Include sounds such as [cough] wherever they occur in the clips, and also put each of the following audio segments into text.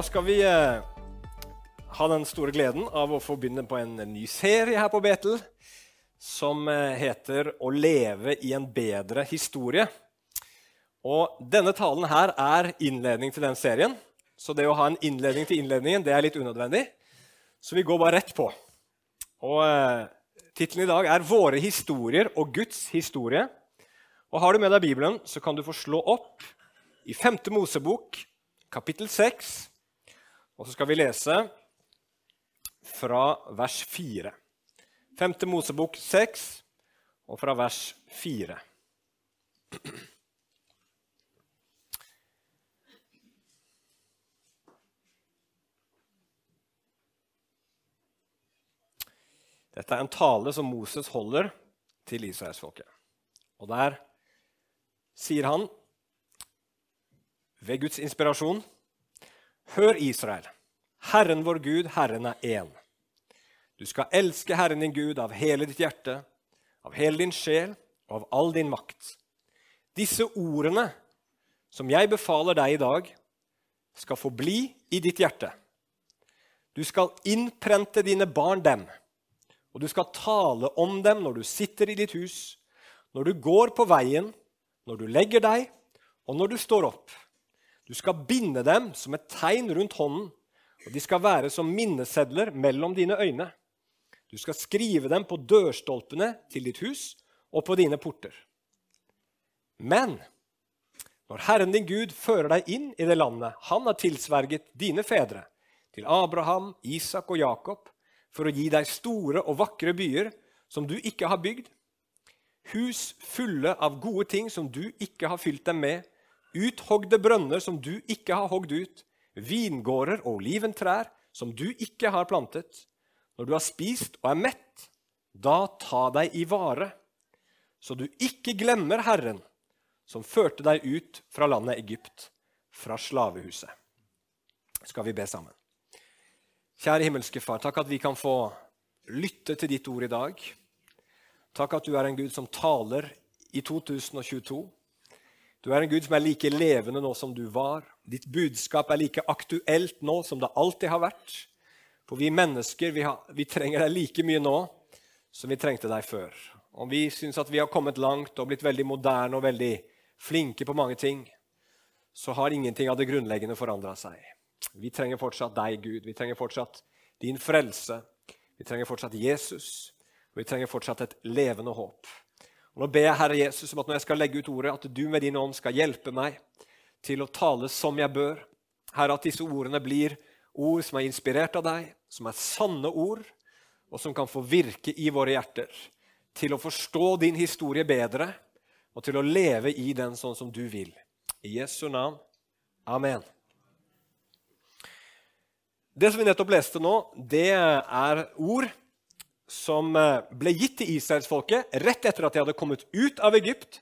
Da skal vi eh, ha den store gleden av å få begynne på en ny serie her på Betel som eh, heter 'Å leve i en bedre historie'. Og Denne talen her er innledning til den serien, så det å ha en innledning til innledningen det er litt unødvendig. Så vi går bare rett på. Og eh, Tittelen i dag er 'Våre historier og Guds historie'. Og Har du med deg Bibelen, så kan du få slå opp i 5. Mosebok, kapittel 6. Og så skal vi lese fra vers 4. 5. Mosebok 6 og fra vers 4. Dette er en tale som Moses holder til israelsfolket. Og der sier han ved Guds inspirasjon Hør, Israel. Herren vår Gud, Herren er én. Du skal elske Herren din Gud av hele ditt hjerte, av hele din sjel og av all din makt. Disse ordene som jeg befaler deg i dag, skal forbli i ditt hjerte. Du skal innprente dine barn dem, og du skal tale om dem når du sitter i ditt hus, når du går på veien, når du legger deg, og når du står opp. Du skal binde dem som et tegn rundt hånden, og de skal være som minnesedler mellom dine øyne. Du skal skrive dem på dørstolpene til ditt hus og på dine porter. Men når Herren din Gud fører deg inn i det landet han har tilsverget dine fedre, til Abraham, Isak og Jakob, for å gi deg store og vakre byer som du ikke har bygd, hus fulle av gode ting som du ikke har fylt dem med, uthogde brønner som du ikke har hogd ut, vingårder og oliventrær som du ikke har plantet. Når du har spist og er mett, da ta deg i vare, så du ikke glemmer Herren, som førte deg ut fra landet Egypt, fra slavehuset. Skal vi be sammen? Kjære himmelske Far, takk at vi kan få lytte til ditt ord i dag. Takk at du er en Gud som taler i 2022. Du er en Gud som er like levende nå som du var. Ditt budskap er like aktuelt nå som det alltid har vært. For vi mennesker vi, har, vi trenger deg like mye nå som vi trengte deg før. Om vi syns at vi har kommet langt og blitt veldig moderne og veldig flinke på mange ting, så har ingenting av det grunnleggende forandra seg. Vi trenger fortsatt deg, Gud. Vi trenger fortsatt din frelse. Vi trenger fortsatt Jesus. Og vi trenger fortsatt et levende håp. Nå ber jeg Herre Jesus om at når jeg skal legge ut ordet, at du med din ånd skal hjelpe meg til å tale som jeg bør. Herre, at disse ordene blir ord som er inspirert av deg, som er sanne ord, og som kan få virke i våre hjerter. Til å forstå din historie bedre og til å leve i den sånn som du vil. I Jesu navn. Amen. Det som vi nettopp leste nå, det er ord som eh, ble gitt til israelsfolket rett etter at de hadde kommet ut av Egypt,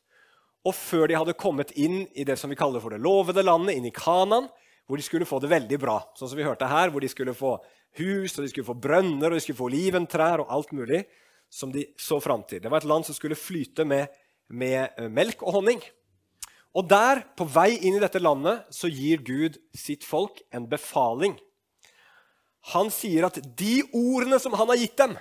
og før de hadde kommet inn i det som vi kaller for det lovede landet, inn i Kanan, hvor de skulle få det veldig bra. Sånn som vi hørte her, hvor de skulle få hus, og de skulle få brønner, og de skulle få oliventrær og alt mulig som de så fram til. Det var et land som skulle flyte med, med eh, melk og honning. Og der, på vei inn i dette landet, så gir Gud sitt folk en befaling. Han sier at de ordene som han har gitt dem,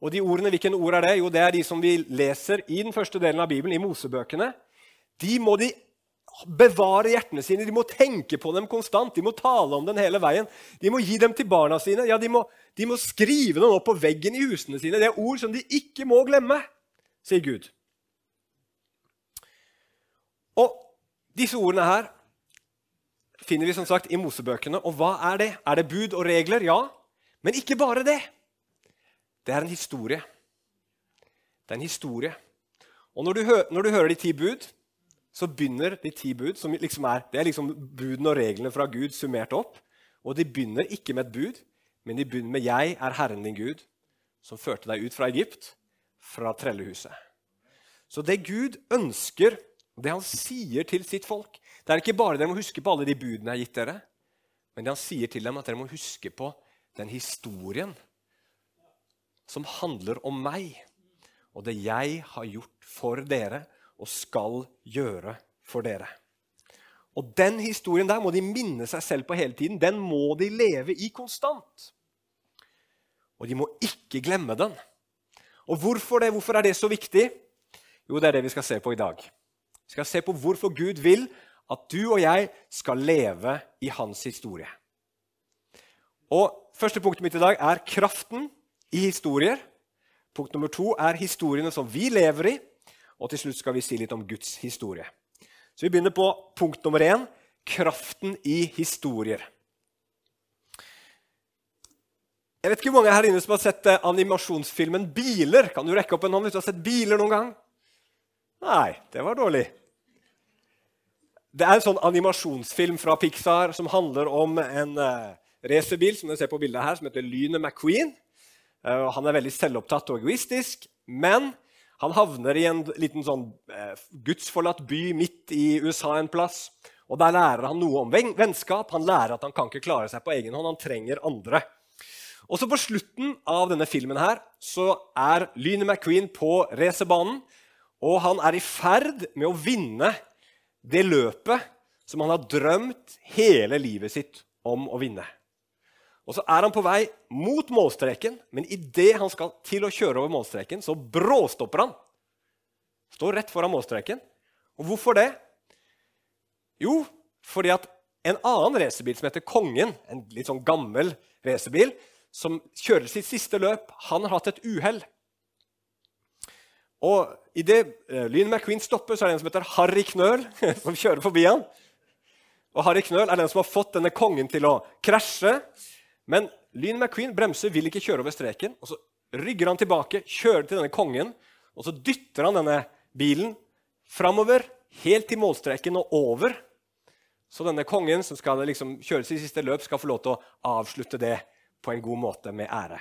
og de ordene, hvilke ord er det? Jo, det er de som vi leser i den første delen av Bibelen, i Mosebøkene. De må de bevare hjertene sine, de må tenke på dem konstant. De må tale om dem hele veien. De må gi dem til barna sine. Ja, de må, de må skrive dem opp på veggen i husene sine. Det er ord som de ikke må glemme, sier Gud. Og disse ordene her finner vi som sagt i Mosebøkene. Og hva er det? Er det bud og regler? Ja. Men ikke bare det. Det er en historie. Det er en historie. Og når du, hø når du hører de ti bud, så begynner de ti bud som liksom er, Det er liksom budene og reglene fra Gud summert opp. Og de begynner ikke med et bud, men de begynner med 'Jeg er Herren din Gud', som førte deg ut fra Egypt, fra trellehuset. Så det Gud ønsker, det han sier til sitt folk Det er ikke bare dere må huske på alle de budene jeg har gitt dere, men det han sier til dem, at dere må huske på den historien som handler om meg og det jeg har gjort for dere og skal gjøre for dere. Og den historien der må de minne seg selv på hele tiden. Den må de leve i konstant. Og de må ikke glemme den. Og hvorfor det? Hvorfor er det så viktig? Jo, det er det vi skal se på i dag. Vi skal se på hvorfor Gud vil at du og jeg skal leve i hans historie. Og Første punktet mitt i dag er kraften i historier. Punkt nummer to er historiene som vi lever i. Og til slutt skal vi si litt om Guds historie. Så Vi begynner på punkt nummer én kraften i historier. Jeg vet ikke hvor mange her inne som har sett eh, animasjonsfilmen 'Biler'. Kan du rekke opp en hånd hvis du har sett biler noen gang? Nei, det var dårlig. Det er en sånn animasjonsfilm fra Pixar som handler om en uh, racerbil som dere ser på bildet her, som heter Lynet McQueen. Uh, han er veldig selvopptatt og egoistisk, men han havner i en liten sånn uh, gudsforlatt by midt i USA en plass. Og Der lærer han noe om vennskap. Han lærer at han kan ikke klare seg på egen hånd. Han trenger andre. Og så På slutten av denne filmen her, så er Lynet McQueen på racerbanen. Og han er i ferd med å vinne det løpet som han har drømt hele livet sitt om å vinne. Og Så er han på vei mot målstreken, men idet han skal til å kjøre over målstreken, så bråstopper han. Står rett foran målstreken. Og hvorfor det? Jo, fordi at en annen racerbil som heter Kongen, en litt sånn gammel racerbil, som kjører sitt siste løp, han har hatt et uhell. Og Idet uh, Lyn McQueen stopper, så er det en som heter Harry Knøl, [laughs] som kjører forbi han. Og Harry Knøl er den som har fått denne kongen til å krasje. Men Lyn McQueen bremser, vil ikke kjøre over streken. og Så rygger han tilbake, kjører til denne kongen, og så dytter han denne bilen framover, helt til målstreken og over. Så denne kongen som skal liksom kjøre sitt siste løp, skal få lov til å avslutte det på en god måte med ære.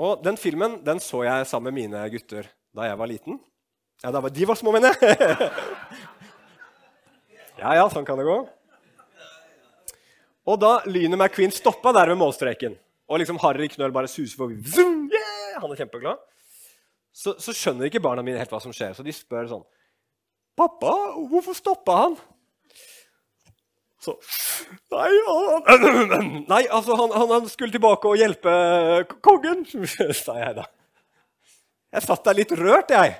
Og Den filmen den så jeg sammen med mine gutter da jeg var liten. Ja, da var De var små, mener jeg! [laughs] ja, ja, sånn kan det gå. Og da Lynet McQueen stoppa der ved målstreken, og liksom Harry Knøll bare suser forbi yeah! Han er kjempeglad. Så, så, skjønner ikke barna mine helt hva som skjer, så de spør sånn 'Pappa, hvorfor stoppa han?' Så Nei, han, [clears throat] nei altså, han, han, skulle tilbake og hjelpe kongen, [laughs] sa jeg da. Jeg satt der litt rørt, jeg.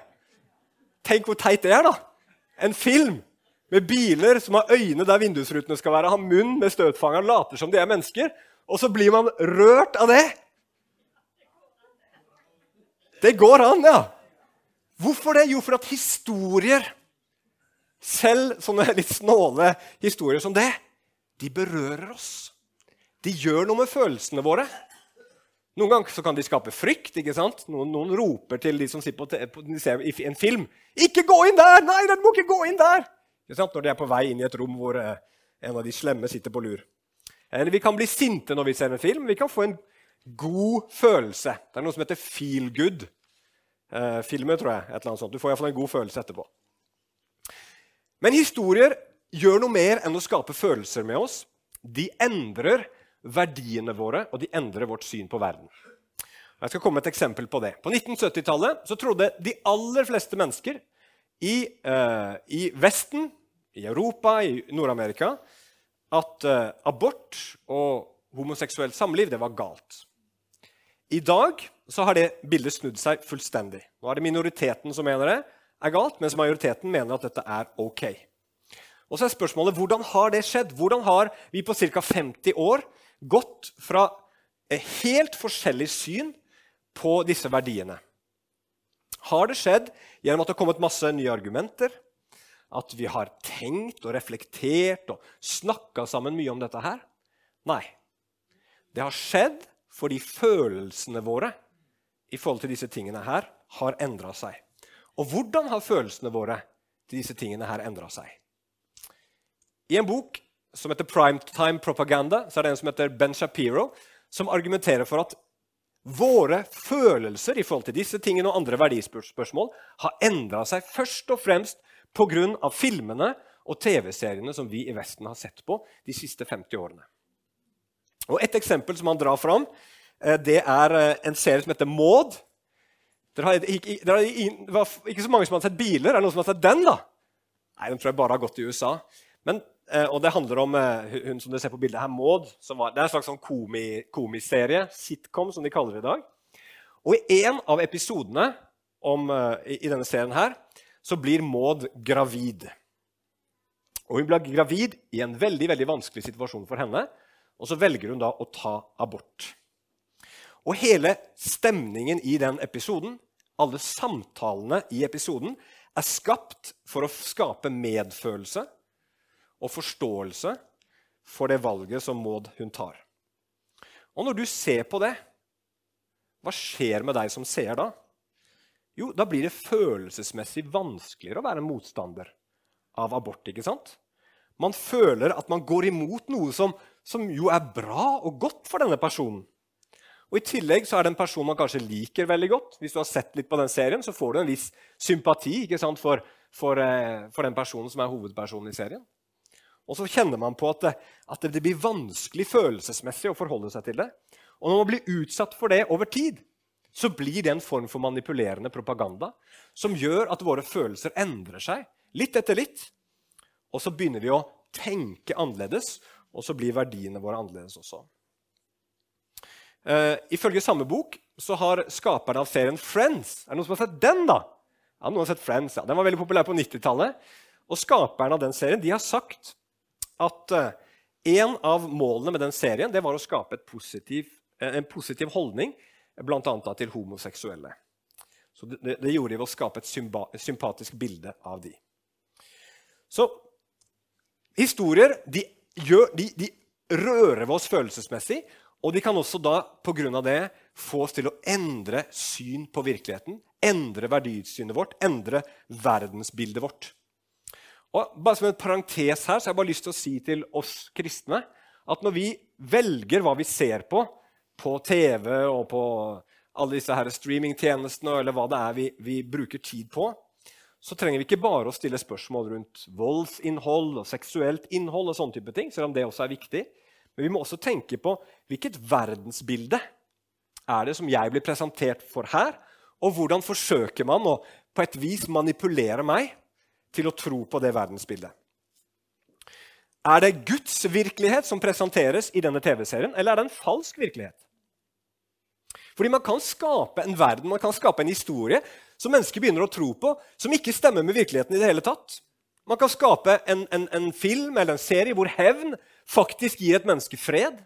Tenk hvor teit det er, da. En film med biler som har øyne der vindusrutene skal være, har munn med støtfangeren, later som de er mennesker. Og så blir man rørt av det. Det går an, ja. Hvorfor det? Jo, for at historier selv sånne litt snåle historier som det, de berører oss. De gjør noe med følelsene våre. Noen ganger kan de skape frykt. ikke sant? Noen, noen roper til de som sitter på, på, i en film 'Ikke gå inn der! Nei, den må ikke gå inn der!' Når de er på vei inn i et rom hvor eh, en av de slemme sitter på lur. Eller vi kan bli sinte når vi ser en film. Vi kan få en god følelse. Det er noe som heter feel good-filmer, eh, tror jeg. et eller annet sånt. Du får iallfall en god følelse etterpå. Men historier gjør noe mer enn å skape følelser med oss. De endrer verdiene våre, og de endrer vårt syn på verden. Jeg skal komme et eksempel på det. På 1970-tallet trodde de aller fleste mennesker i, uh, i, Vesten, i Europa, i Nord-Amerika, at uh, abort og homoseksuelt samliv det var galt. I dag så har det bildet snudd seg fullstendig. Nå er det minoriteten som mener det, er galt, mens majoriteten mener at dette er ok. Og så er spørsmålet, Hvordan har det skjedd? Hvordan har vi på ca. 50 år gått fra helt forskjellig syn på disse verdiene? Har det skjedd gjennom at det har kommet masse nye argumenter? At vi har tenkt og reflektert og snakka sammen mye om dette her? Nei. Det har skjedd fordi følelsene våre i forhold til disse tingene her har endra seg. Og hvordan har følelsene våre til disse tingene her endra seg? I en bok som heter Primetime Propaganda, så er det en som heter Ben Shapiro, som argumenterer for at våre følelser i forhold til disse tingene og andre verdispørsmål har endra seg først og fremst pga. filmene og TV-seriene som vi i Vesten har sett på de siste 50 årene. Og Et eksempel som han drar fram, eh, det er eh, en serie som heter Maud. Det var ikke, så mange som hadde sett biler. Er det noen som har sett den? da? Nei, Den tror jeg bare har gått i USA. Men, og Det handler om eh, hun som du ser på bildet her, Maud. Var, det er en slags sånn komi, komiserie, sitcom, som de kaller det i dag. Og I en av episodene om, eh, i, i denne serien her, så blir Maud gravid. Og Hun blir gravid i en veldig veldig vanskelig situasjon for henne. Og så velger hun da å ta abort. Og hele stemningen i den episoden, alle samtalene i episoden, er skapt for å skape medfølelse og forståelse for det valget som Maud hun tar. Og når du ser på det, hva skjer med deg som ser da? Jo, da blir det følelsesmessig vanskeligere å være motstander av abort. ikke sant? Man føler at man går imot noe som, som jo er bra og godt for denne personen. Og I tillegg så er det en person man kanskje liker veldig godt. Hvis du har sett litt på den serien, så får du en viss sympati ikke sant, for, for, eh, for, den personen som er hovedpersonen i serien. Og så kjenner man på at at det blir vanskelig følelsesmessig å forholde seg til det. Og når man blir utsatt for det over tid, så blir det en form for manipulerende propaganda som gjør at våre følelser endrer seg litt etter litt. Og så begynner vi å tenke annerledes, og så blir verdiene våre annerledes også. Uh, ifølge samme bok så har skaperen av serien Friends Er det noen som har sett den? da? Ja, noen har sett Friends, ja. Den var veldig populær på 90-tallet. Og skaperen av den serien de har sagt at uh, en av målene med den serien det var å skape positiv, uh, en positiv holdning bl.a. til homoseksuelle. Så det, det, gjorde de ved å skape et sympatisk bilde av de. Så historier de, gjør, de, de rører ved oss følelsesmessig. Og de kan også da av det få oss til å endre syn på virkeligheten. Endre verdisynet vårt, endre verdensbildet vårt. Og bare Som en parentes her så har jeg bare lyst til å si til oss kristne at når vi velger hva vi ser på på TV og på alle disse her streamingtjenestene, eller hva det er vi, vi bruker tid på, så trenger vi ikke bare å stille spørsmål rundt voldsinnhold og seksuelt innhold, og sånne type ting, selv om det også er viktig. Men vi må også tenke på hvilket verdensbilde er det som jeg blir presentert for her, og hvordan forsøker man å på et vis manipulere meg til å tro på det verdensbildet. Er det Guds virkelighet som presenteres i denne TV-serien, eller er det en falsk virkelighet? Fordi man kan skape en verden, man kan skape en historie som mennesker begynner å tro på, som ikke stemmer med virkeligheten i det hele tatt. Man kan skape en, en, en film eller en serie hvor hevn faktisk gir et menneske fred.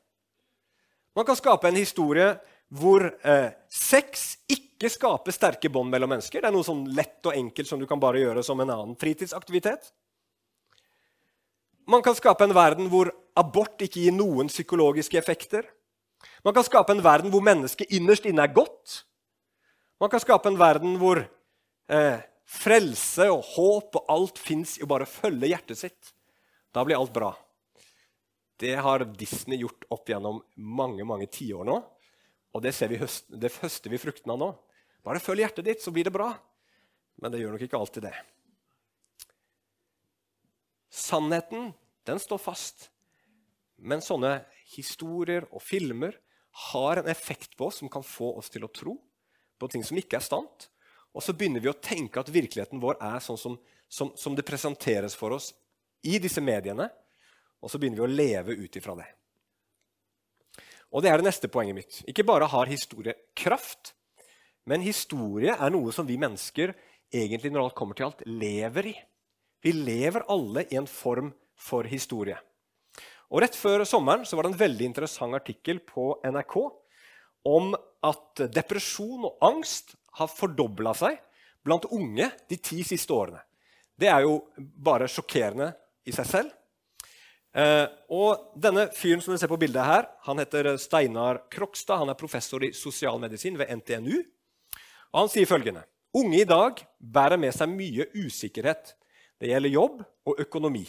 Man kan skape en historie hvor eh, sex ikke skaper sterke bånd mellom mennesker. Det er noe sånn lett og enkelt som du kan bare gjøre som en annen fritidsaktivitet. Man kan skape en verden hvor abort ikke gir noen psykologiske effekter. Man kan skape en verden hvor mennesket innerst inne er godt. Man kan skape en verden hvor eh, frelse og håp og alt fins i å bare følge hjertet sitt. Da blir alt bra. Det har Disney gjort opp gjennom mange mange tiår nå. Og det, vi høst, det høster vi fruktene av nå. Bare følg hjertet ditt, så blir det bra. Men det gjør nok ikke alltid det. Sannheten, den står fast. Men sånne historier og filmer har en effekt på oss som kan få oss til å tro på ting som ikke er sant. Og så begynner vi å tenke at virkeligheten vår er sånn som, som, som det presenteres for oss i disse mediene. Og så begynner vi å leve ut ifra det. Og det er det neste poenget mitt. Ikke bare har historie kraft, men historie er noe som vi mennesker egentlig når alt kommer til alt, lever i. Vi lever alle i en form for historie. Og Rett før sommeren var det en veldig interessant artikkel på NRK om at depresjon og angst har fordobla seg blant unge de ti siste årene. Det er jo bare sjokkerende i seg selv. Eh, og denne fyren som dere ser på bildet her, han heter Steinar Krokstad. Han er professor i sosialmedisin ved NTNU. Og han sier følgende.: Unge i dag bærer med seg mye usikkerhet. Det gjelder jobb og økonomi.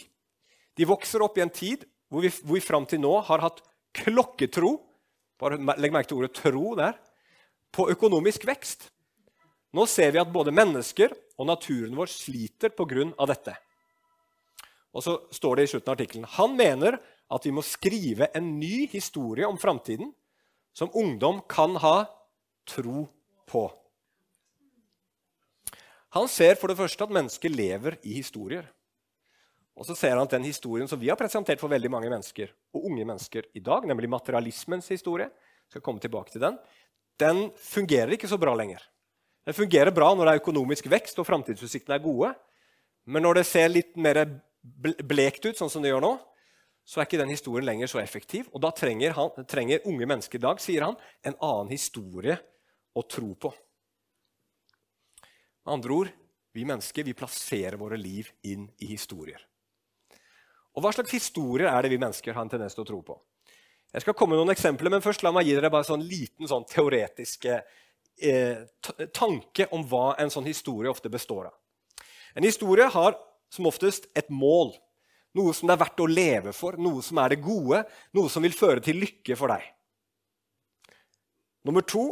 De vokser opp i en tid hvor vi, hvor vi fram til nå har hatt klokketro bare legg merke til ordet 'tro' der på økonomisk vekst. Nå ser vi at både mennesker og naturen vår sliter pga. dette. Og så står det i slutten av artikkelen Han mener at vi må skrive en ny historie om framtiden som ungdom kan ha tro på. Han ser for det første at mennesker lever i historier. Og så ser han at den historien som vi har presentert for veldig mange mennesker, og unge mennesker i dag, nemlig materialismens historie, skal komme tilbake til den, den fungerer ikke så bra lenger. Den fungerer bra når det er økonomisk vekst og framtidsutsiktene er gode. Men når det ser litt mer blekt ut, sånn som det gjør nå, så er ikke den historien lenger så effektiv. Og da trenger, han, trenger unge mennesker i dag, sier han, en annen historie å tro på. Med andre ord, vi mennesker vi plasserer våre liv inn i historier. Og Hva slags historier er det vi mennesker har en tendens til å tro på? Jeg skal komme med noen eksempler, men først la meg gi dere bare sånn liten sånn teoretisk eh, tanke om hva en sånn historie ofte består av. En historie har som oftest et mål, noe som det er verdt å leve for, noe som er det gode, noe som vil føre til lykke for deg. Nummer to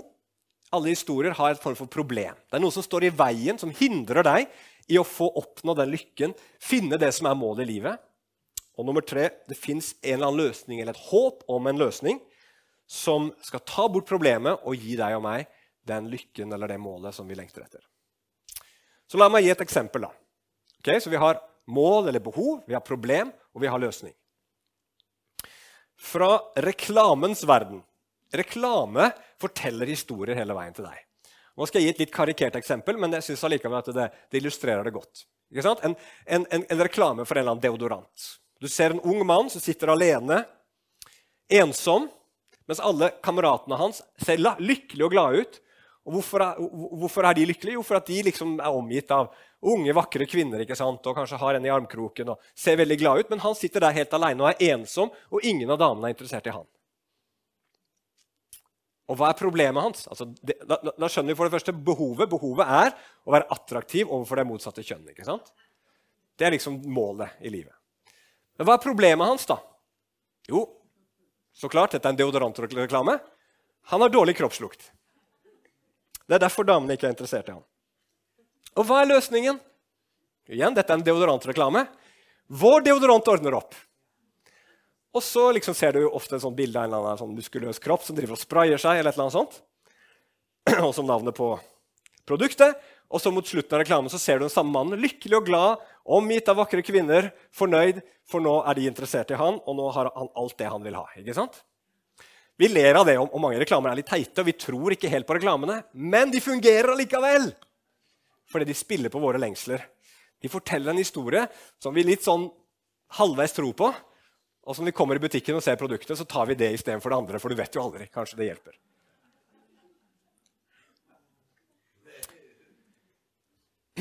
alle historier har et form for problem. Det er noe som står i veien, som hindrer deg i å få oppnå den lykken, finne det som er målet i livet. Og nummer tre, det fins en eller annen løsning eller et håp om en løsning som skal ta bort problemet og gi deg og meg den lykken eller det målet som vi lengter etter. Så La meg gi et eksempel. da. Okay, så Vi har mål eller behov, vi har problem, og vi har løsning. Fra reklamens verden. Reklame forteller historier hele veien til deg. Nå skal jeg gi et litt karikert eksempel, men jeg synes allikevel at det, det illustrerer det godt. En, en, en, en, reklame for en eller annen deodorant. Du ser en ung mann som sitter alene, ensom, mens alle kameratene hans ser lykkelige og glade ut. Og hvorfor er, hvorfor er, de lykkelige? Jo, for at de liksom er omgitt av unge, vakre kvinner ikke sant? og kanskje har en i armkroken og ser veldig glad ut. Men han sitter der helt alene og er ensom, og ingen av damene er interessert i han. Og hva er problemet hans? Altså, det, da, da, skjønner vi for det første behovet. Behovet er å være attraktiv overfor det motsatte kjønnet. ikke sant? Det er liksom målet i livet. Men hva er problemet hans, da? Jo, så klart, dette er en deodorantreklame. Han har dårlig kroppslukt. Det er derfor damene ikke er interessert i ham. Og hva er løsningen? Igjen, dette er en deodorantreklame. Vår deodorant ordner opp. Og så liksom ser du jo ofte et sånt bilde av en eller annen sånn muskuløs kropp som driver og sprayer seg. eller et eller annet sånt. [clears throat] Og som navnet på produktet. Og så mot slutten av reklamen så ser du den samme mannen lykkelig og glad, omgitt av vakre kvinner, fornøyd, for nå er de interessert i han, og nå har han alt det han vil ha. ikke sant? Vi ler av det, og mange reklamer er litt teite, og vi tror ikke helt på reklamene. Men de fungerer allikevel! Fordi de spiller på våre lengsler. De forteller en historie som vi litt sånn halvveis tror på. Og som vi kommer i butikken og ser produktet, så tar vi det istedenfor det andre. For du vet jo aldri. Kanskje det hjelper.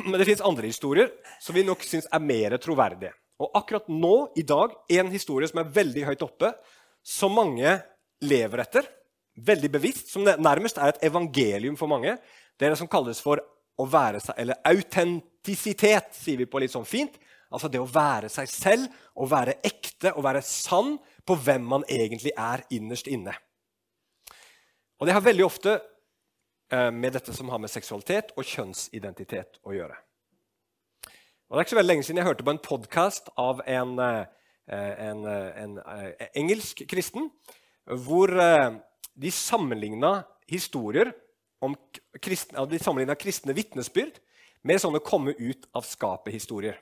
Men det fins andre historier som vi nok syns er mer troverdige. Og akkurat nå, i dag, en historie som er veldig høyt oppe, som mange lever etter, veldig bevisst, som nærmest er et evangelium for mange. Det er det som kalles for å være seg, eller autentisitet, sier vi på litt sånn fint. Altså det å være seg selv, å være ekte, å være sann på hvem man egentlig er innerst inne. Og det har veldig ofte Eh, med dette som har med seksualitet og kjønnsidentitet å gjøre. Og det er ikke så veldig lenge siden jeg hørte på en podkast av en, en, en, eh, en, engelsk kristen, hvor de sammenligna historier kristne, de sammenligna kristne vitnesbyrd med sånne komme ut av skapet-historier.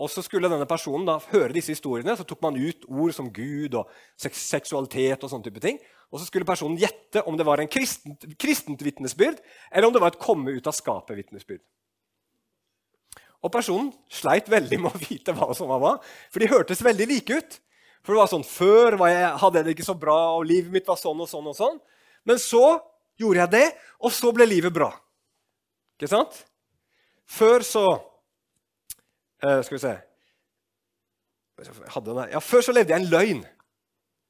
Og så skulle denne personen da høre disse historiene, så tok man ut ord som Gud og seksualitet. og sånne type ting. Og så skulle personen gjette om det var en kristent, kristent vitnesbyrd eller om det var et komme ut av skapet-vitnesbyrd. Og personen sleit veldig med å vite hva som var hva, for de hørtes veldig like ut. For det var sånn, Før var jeg, hadde jeg det ikke så bra, og livet mitt var sånn og sånn. og sånn. Men så gjorde jeg det, og så ble livet bra. Ikke sant? Før så Uh, skal vi se ja, Før så levde jeg en løgn.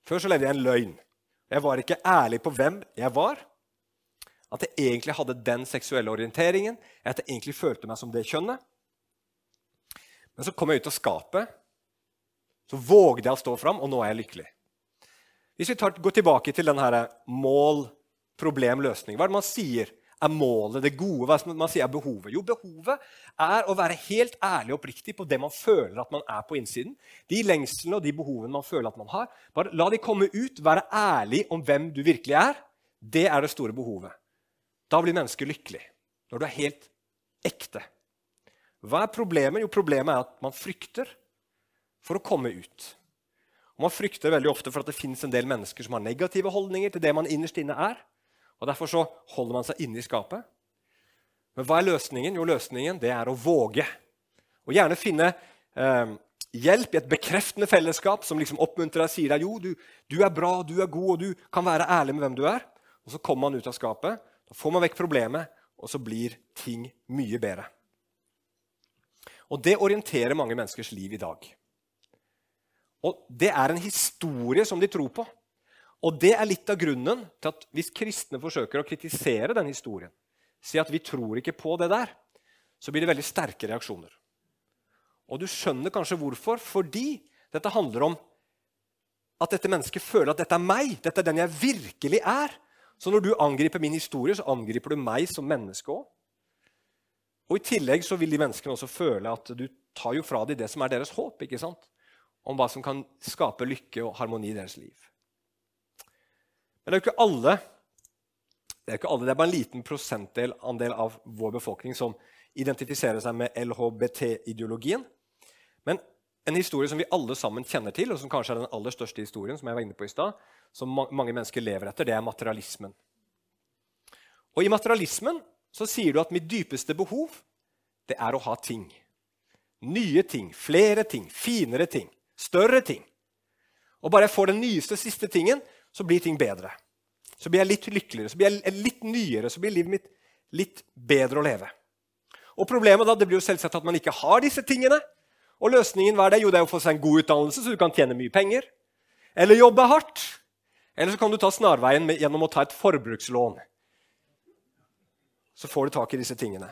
Før så levde jeg en løgn. Jeg var ikke ærlig på hvem jeg var. At jeg egentlig hadde den seksuelle orienteringen. At jeg egentlig følte meg som det kjønnet. Men så kom jeg ut av skapet. Så vågde jeg å stå fram, og nå er jeg lykkelig. Hvis vi tar, går tilbake til denne mål, problem, løsning, hva er det man sier er målet, det gode? Hva er det man sier er behovet? Jo, behovet er å være helt ærlig og oppriktig på det man føler at man er på innsiden. De lengslene og de behovene man føler at man har. Bare La de komme ut. Være ærlig om hvem du virkelig er. Det er det store behovet. Da blir mennesket lykkelig. Når du er helt ekte. Hva er problemet? Jo, problemet er at man frykter. for å komme ut. Og Man frykter veldig ofte for at det finnes en del mennesker som har negative holdninger til det man innerst inne er. Og Derfor så holder man seg inne i skapet. Men hva er løsningen? Jo, løsningen det er å våge. Og gjerne finne eh, hjelp i et bekreftende fellesskap som liksom oppmuntrer deg og sier deg jo, du, du, er bra, du er god, og du kan være ærlig med hvem du er. Og Så kommer man ut av skapet, da får man vekk problemet, og så blir ting mye bedre. Og Det orienterer mange menneskers liv i dag. Og Det er en historie som de tror på. Og Det er litt av grunnen til at hvis kristne forsøker å kritisere den historien, si at vi tror ikke på det der, så blir det veldig sterke reaksjoner. Og du skjønner kanskje hvorfor. Fordi dette handler om at dette mennesket føler at dette er meg. Dette er den jeg virkelig er. Så når du angriper min historie, så angriper du meg som menneske òg. Og I tillegg så vil de menneskene også føle at du tar jo fra dem det som er deres håp. ikke sant? Om hva som kan skape lykke og harmoni i deres liv. Men det er jo ikke alle det er ikke alle, det er bare en liten prosentandel av vår befolkning som identifiserer seg med LHBT-ideologien. Men en historie som vi alle sammen kjenner til, og som kanskje er den aller største historien, som jeg var inne på i sted, som mange mennesker lever etter, det er materialismen. Og I materialismen så sier du at mitt dypeste behov det er å ha ting. Nye ting, flere ting, finere ting, større ting. Og bare jeg får den nyeste, siste tingen, så blir ting bedre. Så blir jeg litt lykkeligere, så blir jeg litt nyere, så blir livet mitt litt bedre å leve. Og Problemet da, det blir jo selvsagt at man ikke har disse tingene. Og løsningen hva er det? Jo, det er å få seg en god utdannelse, så du kan tjene mye penger. Eller jobbe hardt. Eller så kan du ta snarveien med, gjennom å ta et forbrukslån. Så får du tak i disse tingene.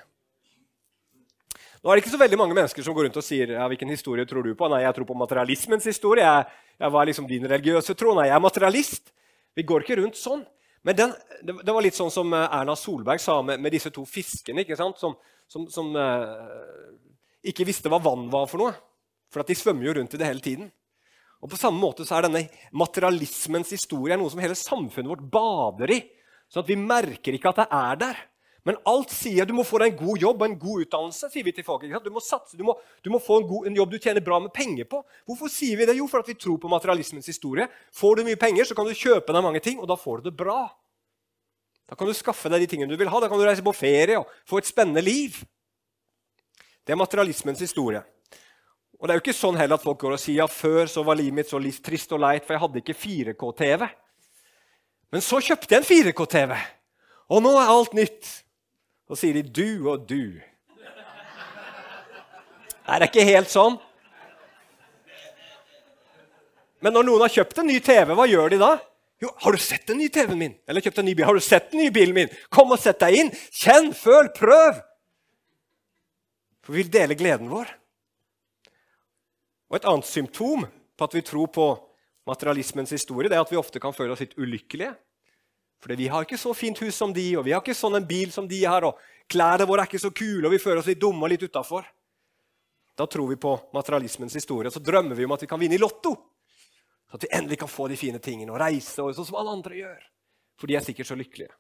Nå er det ikke så veldig mange mennesker som går rundt og sier ja, hvilken historie tror du på. Nei, jeg tror på materialismens historie. Jeg, jeg var liksom din religiøse tro. Nei, jeg er materialist. Vi går ikke rundt sånn. Men den, det, det, var litt sånn som eh, Erna Solberg sa med, med disse to fiskene. ikke sant? Som, som, som eh, ikke visste hva vann var for noe. For de svømmer jo rundt i det hele tiden. Og På samme måte så er denne materialismens historie noe som hele samfunnet vårt bader i. Sånn at vi merker ikke at det er der. Men alt sier du må få deg en god jobb og en god utdannelse. sier vi til folk. Du må satse, du må, du må få en, god, en, jobb du tjener bra med penger på. Hvorfor sier vi det? Jo, for at vi tror på materialismens historie. Får du mye penger, så kan du kjøpe deg mange ting, og da får du det bra. Da kan du skaffe deg de tingene du vil ha. Da kan du reise på ferie og få et spennende liv. Det er materialismens historie. Og det er jo ikke sånn heller at folk går og sier ja, før så var livet mitt så trist og leit, for jeg hadde ikke 4K-TV. Men så kjøpte jeg en 4K-TV, og nå er alt nytt. Så sier de 'du og du'. Er det ikke helt sånn? Men når noen har kjøpt en ny TV, hva gjør de da? Jo, 'Har du sett den nye TV-en min?' Eller kjøpt en ny bil. 'Har du sett den nye bilen min?' 'Kom og sett deg inn. Kjenn, føl, prøv.' For vi vil dele gleden vår. Og Et annet symptom på at vi tror på materialismens historie, det er at vi ofte kan føle oss litt ulykkelige. Fordi vi har ikke så fint hus som de, og vi har ikke sånn en bil som de har, og klærne våre er ikke så kule, og vi føler oss litt dumme og litt utafor. Da tror vi på materialismens historie, og så drømmer vi om at vi kan vinne i Lotto. Så at vi endelig kan få de fine tingene og reise og sånn som alle andre gjør. For de er sikkert så lykkelige.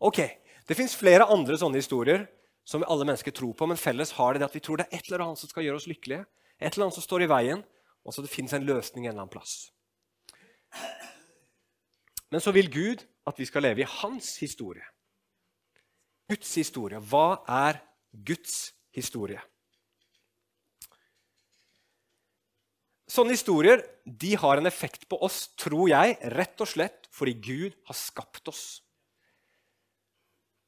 Ok, Det fins flere andre sånne historier som alle mennesker tror på, men felles har det at vi tror det er et eller annet som skal gjøre oss lykkelige. Et eller annet som står i veien, og så det fins en løsning en eller annen plass. Men så vil Gud at vi skal leve i hans historie. Guds historie. Hva er Guds historie? Sånne historier de har en effekt på oss, tror jeg, rett og slett fordi Gud har skapt oss.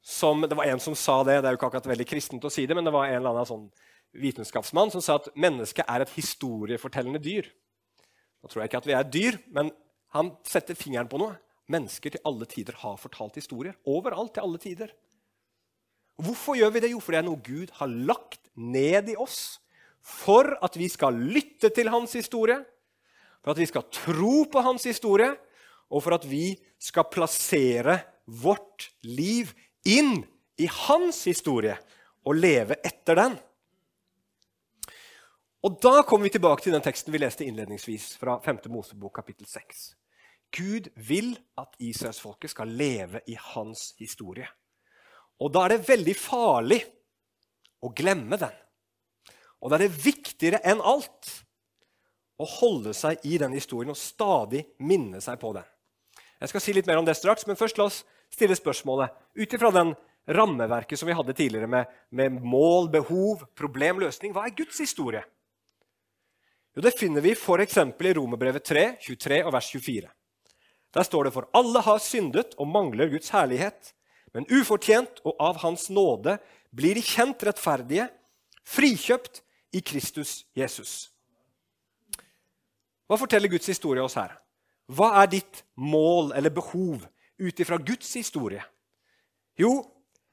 Som, det var en som sa det, det er jo ikke akkurat veldig kristent å si det, men det var en eller annen sånn vitenskapsmann som sa at mennesket er et historiefortellende dyr. Nå tror jeg ikke at vi er dyr, men han setter fingeren på noe. Mennesker til alle tider har fortalt historier. Overalt til alle tider. Hvorfor gjør vi det? Jo, fordi det er noe Gud har lagt ned i oss for at vi skal lytte til hans historie, for at vi skal tro på hans historie, og for at vi skal plassere vårt liv inn i hans historie og leve etter den. Og Da kommer vi tilbake til den teksten vi leste innledningsvis fra 5. Mosebok kapittel 6. Gud vil at israelsfolket skal leve i hans historie. Og da er det veldig farlig å glemme den. Og da er det viktigere enn alt å holde seg i den historien og stadig minne seg på den. Jeg skal si litt mer om det straks, men først la oss stille spørsmålet ut ifra den rammeverket som vi hadde tidligere, med, med mål, behov, problemløsning. Hva er Guds historie? Jo, Det finner vi f.eks. i Romerbrevet 3, 23 og vers 24. Der står det for alle har syndet og mangler Guds herlighet, men ufortjent og av Hans nåde blir de kjent rettferdige, frikjøpt i Kristus Jesus. Hva forteller Guds historie oss her? Hva er ditt mål eller behov ut ifra Guds historie? Jo,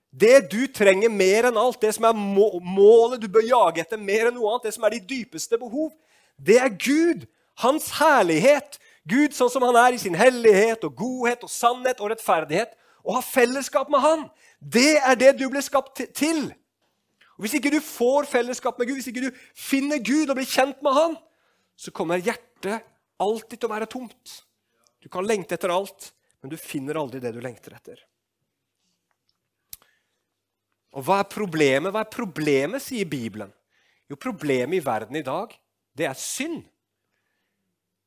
det du trenger mer enn alt, det som er målet du bør jage etter mer enn noe annet, det som er de dypeste behov, det er Gud, hans herlighet. Gud sånn som han er i sin hellighet og godhet og sannhet og rettferdighet. Å ha fellesskap med han, det er det du ble skapt til. Og Hvis ikke du får fellesskap med Gud, hvis ikke du finner Gud og blir kjent med han, så kommer hjertet alltid til å være tomt. Du kan lengte etter alt, men du finner aldri det du lengter etter. Og hva er problemet? Hva er problemet, sier Bibelen? Jo, problemet i verden i dag, det er synd.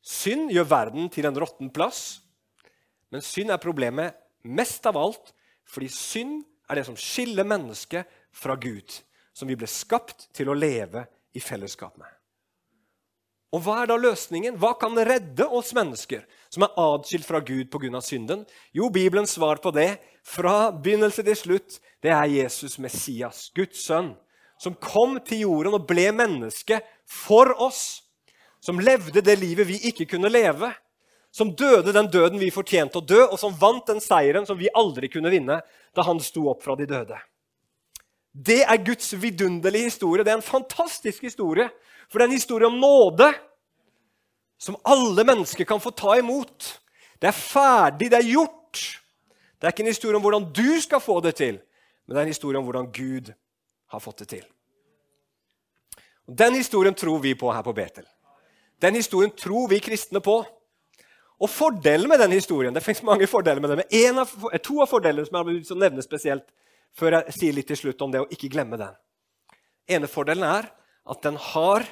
Synd gjør verden til en råtten plass. Men synd er problemet mest av alt fordi synd er det som skiller mennesket fra Gud, som vi ble skapt til å leve i fellesskap med. Og Hva er da løsningen? Hva kan redde oss mennesker som er adskilt fra Gud pga. synden? Jo, Bibelens svar på det, fra begynnelse til slutt, det er Jesus Messias, Guds sønn, som kom til jorden og ble menneske for oss. Som levde det livet vi ikke kunne leve. Som døde den døden vi fortjente å dø, og som vant den seieren som vi aldri kunne vinne da han sto opp fra de døde. Det er Guds vidunderlige historie. Det er en fantastisk historie for det er en historie om nåde som alle mennesker kan få ta imot. Det er ferdig, det er gjort. Det er ikke en historie om hvordan du skal få det til, men det er en historie om hvordan Gud har fått det til. Og den historien tror vi på her på Betel. Den historien tror vi kristne på. Og fordelen med den historien Det finnes mange fordeler med den, men av, to av fordelene som jeg vil nevne spesielt, før jeg sier litt til slutt om det å ikke glemme den. ene fordelen er at den har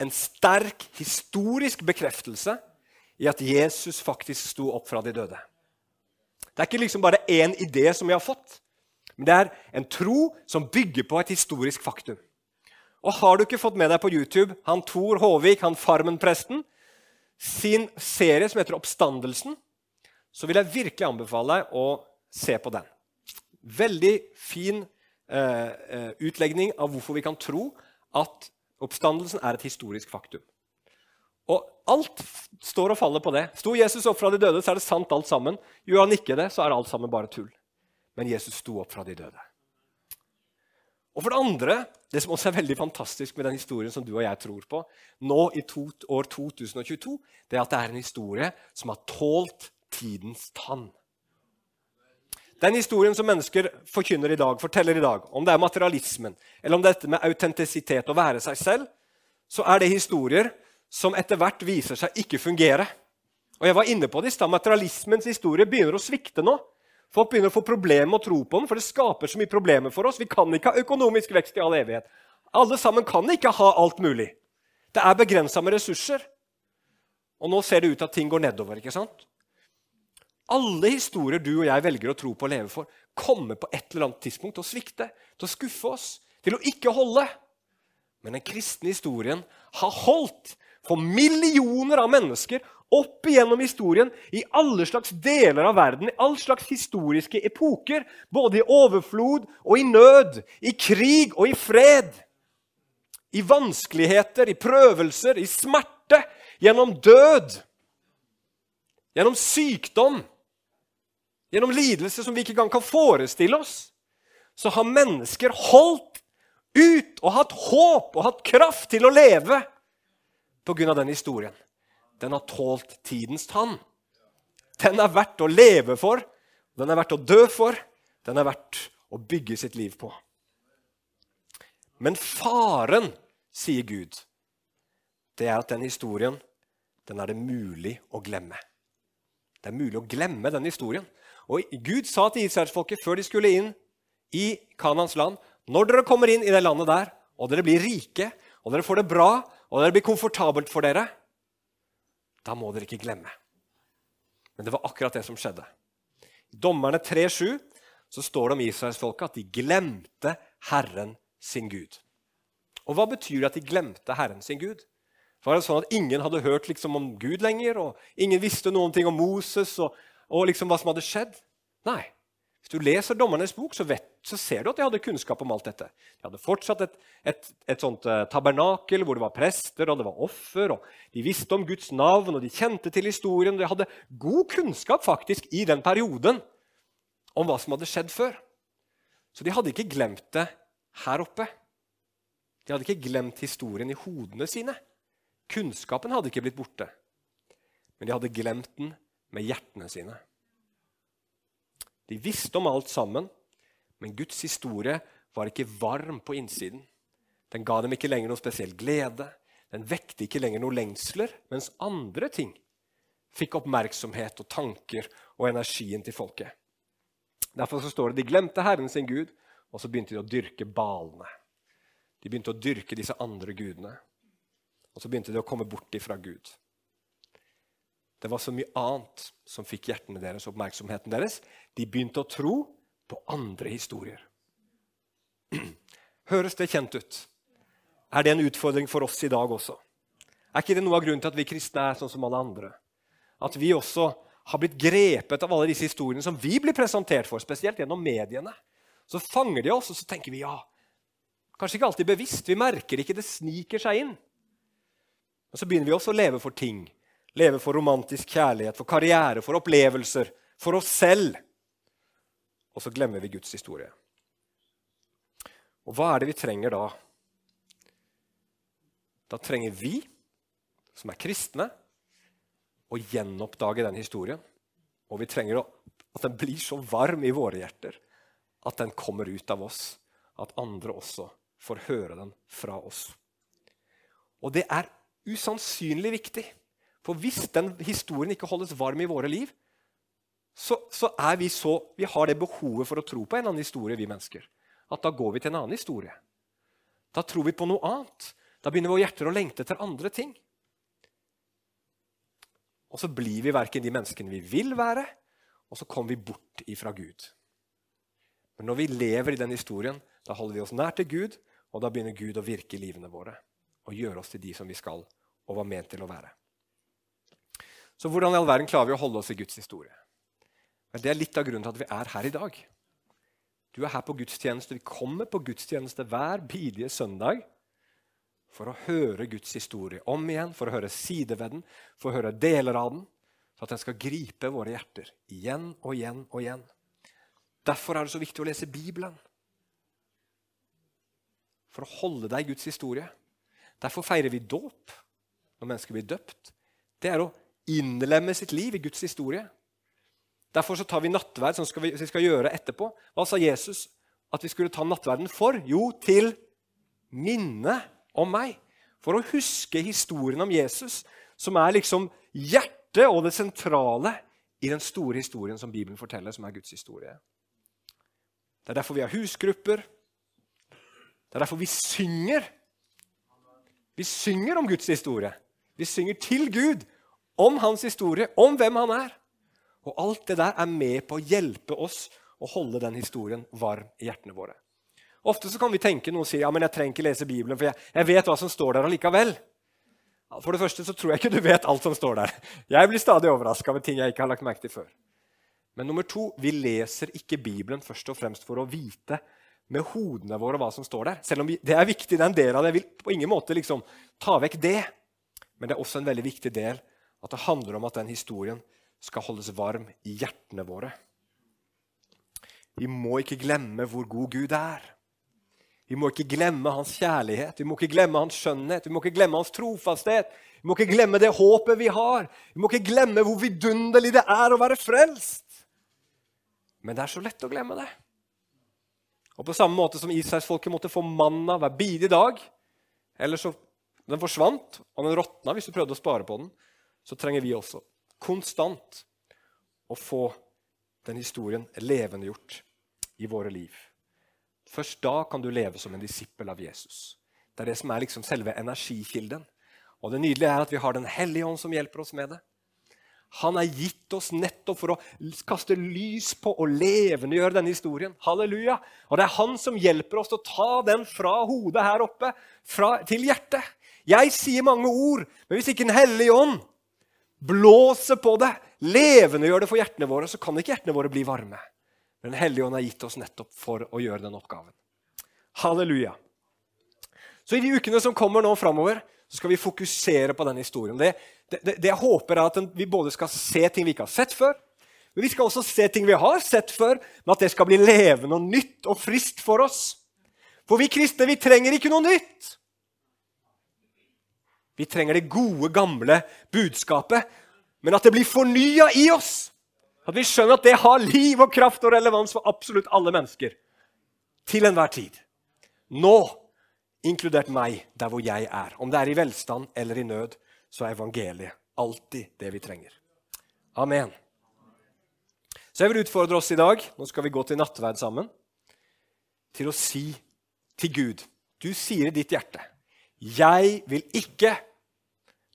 en sterk historisk bekreftelse i at Jesus faktisk sto opp fra de døde. Det er ikke liksom bare én idé som vi har fått, men det er en tro som bygger på et historisk faktum. Og Har du ikke fått med deg på YouTube han Tor Håvik, han Farmen-presten, sin serie som heter Oppstandelsen, så vil jeg virkelig anbefale deg å se på den. Veldig fin eh, eh utlegning av hvorfor vi kan tro at Oppstandelsen er et historisk faktum. Og alt står og faller på det. Sto Jesus opp fra de døde, så er det sant alt sammen. Gjør han ikke det, så er alt sammen bare tull. Men Jesus sto opp fra de døde. Og for det andre, det som også er veldig fantastisk med den historien som du og jeg tror på, nå i to, år 2022, det er at det er en historie som har tålt tidens tann. Den historien som mennesker forkynner i dag, forteller i dag, om det er materialismen eller om dette med autentisitet, å være seg selv, så er det historier som etter hvert viser seg ikke fungere. Og jeg var inne på det i stad, Materialismens historie begynner å svikte nå. Folk begynner å få problemer med å tro på den, for det skaper så mye problemer for oss. Vi kan ikke ha økonomisk vekst i all evighet. Alle sammen kan ikke ha alt mulig. Det er begrensa med ressurser. Og nå ser det ut til at ting går nedover. ikke sant? Alle historier du og jeg velger å tro på og leve for, kommer på et eller annet tidspunkt til å svikte, til å skuffe oss, til å ikke holde. Men den kristne historien har holdt for millioner av mennesker opp igjennom historien i alle slags deler av verden, i all slags historiske epoker, både i overflod og i nød, i krig og i fred. I vanskeligheter, i prøvelser, i smerte, gjennom død, gjennom sykdom gjennom lidelse som vi ikke engang kan forestille oss, så har mennesker holdt ut og hatt håp og hatt kraft til å leve pga. den historien. Den har tålt tidens tann. Den er verdt å leve for, den er verdt å dø for, den er verdt å bygge sitt liv på. Men faren, sier Gud, det er at den historien den er det mulig å glemme. Det er mulig å glemme den historien. Og Gud sa til israelsfolket før de skulle inn i Kanans land når dere kommer inn i det landet der, og dere blir rike, og dere får det bra, og det blir komfortabelt for dere, da må dere ikke glemme. Men det var akkurat det som skjedde. I Dommerne 3,7 så står det om israelsfolket at de glemte Herren sin Gud. Og hva betyr det at de glemte Herren sin Gud? Var det sånn at Ingen hadde hørt liksom om Gud lenger, og ingen visste noen ting om Moses og, og liksom hva som hadde skjedd? Nei. Hvis du leser Dommernes bok, så, vet, så, ser du at de hadde kunnskap om alt dette. De hadde fortsatt et, et, et sånt uh, tabernakel hvor det var prester og det var offer. og De visste om Guds navn, og de kjente til historien. De hadde god kunnskap faktisk i den perioden om hva som hadde skjedd før. Så de hadde ikke glemt det her oppe. De hadde ikke glemt historien i hodene sine. Kunnskapen hadde ikke blitt borte, men de hadde glemt den med hjertene sine. De visste om alt sammen, men Guds historie var ikke varm på innsiden. Den ga dem ikke lenger noe spesiell glede. Den vekte ikke lenger noen lengsler, mens andre ting fikk oppmerksomhet og tanker og energien til folket. Derfor så står det de glemte Herren sin Gud, og så begynte de å dyrke balene. De begynte å dyrke disse andre gudene. Og så begynte de å komme bort ifra Gud. Det var så mye annet som fikk hjertene deres og oppmerksomheten deres. De begynte å tro på andre historier. [clears throat] Høres det kjent ut? Er det en utfordring for oss i dag også? Er ikke det noe av grunnen til at vi kristne er sånn som alle andre? At vi også har blitt grepet av alle disse historiene som vi blir presentert for, spesielt gjennom mediene. Så fanger de oss, og så tenker vi ja. Kanskje ikke alltid bevisst. Vi merker ikke det sniker seg inn. Og Så begynner vi også å leve for ting leve for romantisk kjærlighet, for karriere, for opplevelser, for oss selv. Og så glemmer vi Guds historie. Og hva er det vi trenger da? Da trenger vi, som er kristne, å gjenoppdage den historien. Og vi trenger at den blir så varm i våre hjerter at den kommer ut av oss. At andre også får høre den fra oss. Og det er usannsynlig viktig. For hvis den historien ikke holdes varm i våre liv, så, så er vi så, vi har det behovet for å tro på en annen historie, vi mennesker. At da går vi til en annen historie. Da tror vi på noe annet. Da begynner våre hjerter å lengte etter andre ting. Og så blir vi verken de menneskene vi vil være, og så kommer vi bort ifra Gud. Men når vi lever i den historien, da holder vi oss nær til Gud, og da begynner Gud å virke i livene våre og gjøre oss til de som vi skal og var ment til å være. Så hvordan i all verden klarer vi å holde oss i Guds historie? det er litt av grunnen til at vi er her i dag. Du er her på gudstjeneste. Vi kommer på gudstjeneste hver bidige søndag for å høre Guds historie om igjen, for å høre sider ved den, for å høre deler av den, så at den skal gripe våre hjerter igjen og igjen og igjen. Derfor er det så viktig å lese Bibelen. For å holde deg i Guds historie. Derfor feirer vi dåp når mennesker blir døpt. Det er å innlemme sitt liv i Guds historie. Derfor så tar vi nattverd, som vi, skal gjøre etterpå. Hva sa Jesus at vi skulle ta nattverden for? Jo, til minne om meg. For å huske historien om Jesus, som er liksom hjertet og det sentrale i den store historien som Bibelen forteller, som er Guds historie. Det er derfor vi har husgrupper. Det er derfor vi synger. Vi synger om Guds historie. Vi synger til Gud om hans historie, om hvem han er. Og alt det der er med på å hjelpe oss å holde den historien varm i hjertene våre. Ofte så kan vi tenke noen og si ja, men jeg trenger ikke lese Bibelen, for jeg, jeg vet hva som står der allikevel. For det første så tror jeg ikke du vet alt som står der. Jeg blir stadig overraska over ting jeg ikke har lagt merke til før. Men nummer to, vi leser ikke Bibelen først og fremst for å vite med hodene våre hva som står der. Selv om vi, det er viktig, det er en del av det. Jeg vil på ingen måte liksom ta vekk det. Men det er også en veldig viktig del at det handler om at den historien skal holdes varm i hjertene våre. Vi må ikke glemme hvor god Gud er. Vi må ikke glemme hans kjærlighet, vi må ikke glemme hans skjønnhet, vi må ikke glemme hans trofasthet. Vi må ikke glemme det håpet vi har. Vi må ikke glemme hvor vidunderlig det er å være frelst. Men det er så lett å glemme det. Og På samme måte som Israelsfolket måtte få manna hver bidige dag, eller så den forsvant, og den råtna hvis du prøvde å spare på den, så trenger vi også konstant å få den historien levendegjort i våre liv. Først da kan du leve som en disippel av Jesus. Det er det som er liksom selve energikilden. Og det nydelige er at vi har Den hellige ånd som hjelper oss med det. Han er gitt oss nettopp for å kaste lys på og levendegjøre denne historien. Halleluja! Og det er han som hjelper oss til å ta den fra hodet her oppe fra, til hjertet. Jeg sier mange ord, men hvis ikke Den hellige ånd blåser på det, levendegjør det for hjertene våre, så kan ikke hjertene våre bli varme. Den hellige ånd har gitt oss nettopp for å gjøre den oppgaven. Halleluja. Så i de ukene som kommer nå framover, så skal vi fokusere på den historien. Det, det, det jeg håper er at vi både skal se ting vi ikke har sett før, men vi skal også se ting vi har sett før, men at det skal bli levende og nytt og friskt for oss. For vi kristne vi trenger ikke noe nytt. Vi trenger det gode, gamle budskapet, men at det blir fornya i oss. At vi skjønner at det har liv og kraft og relevans for absolutt alle mennesker. Til enhver tid. Nå inkludert meg der hvor jeg er. Om det er i velstand eller i nød, så er evangeliet alltid det vi trenger. Amen. Så jeg vil utfordre oss i dag, nå skal vi gå til nattverd sammen, til å si til Gud Du sier i ditt hjerte Jeg vil ikke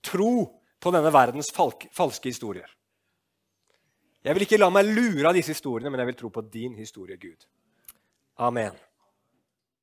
tro på denne verdens falske historier. Jeg vil ikke la meg lure av disse historiene, men jeg vil tro på din historie, Gud. Amen.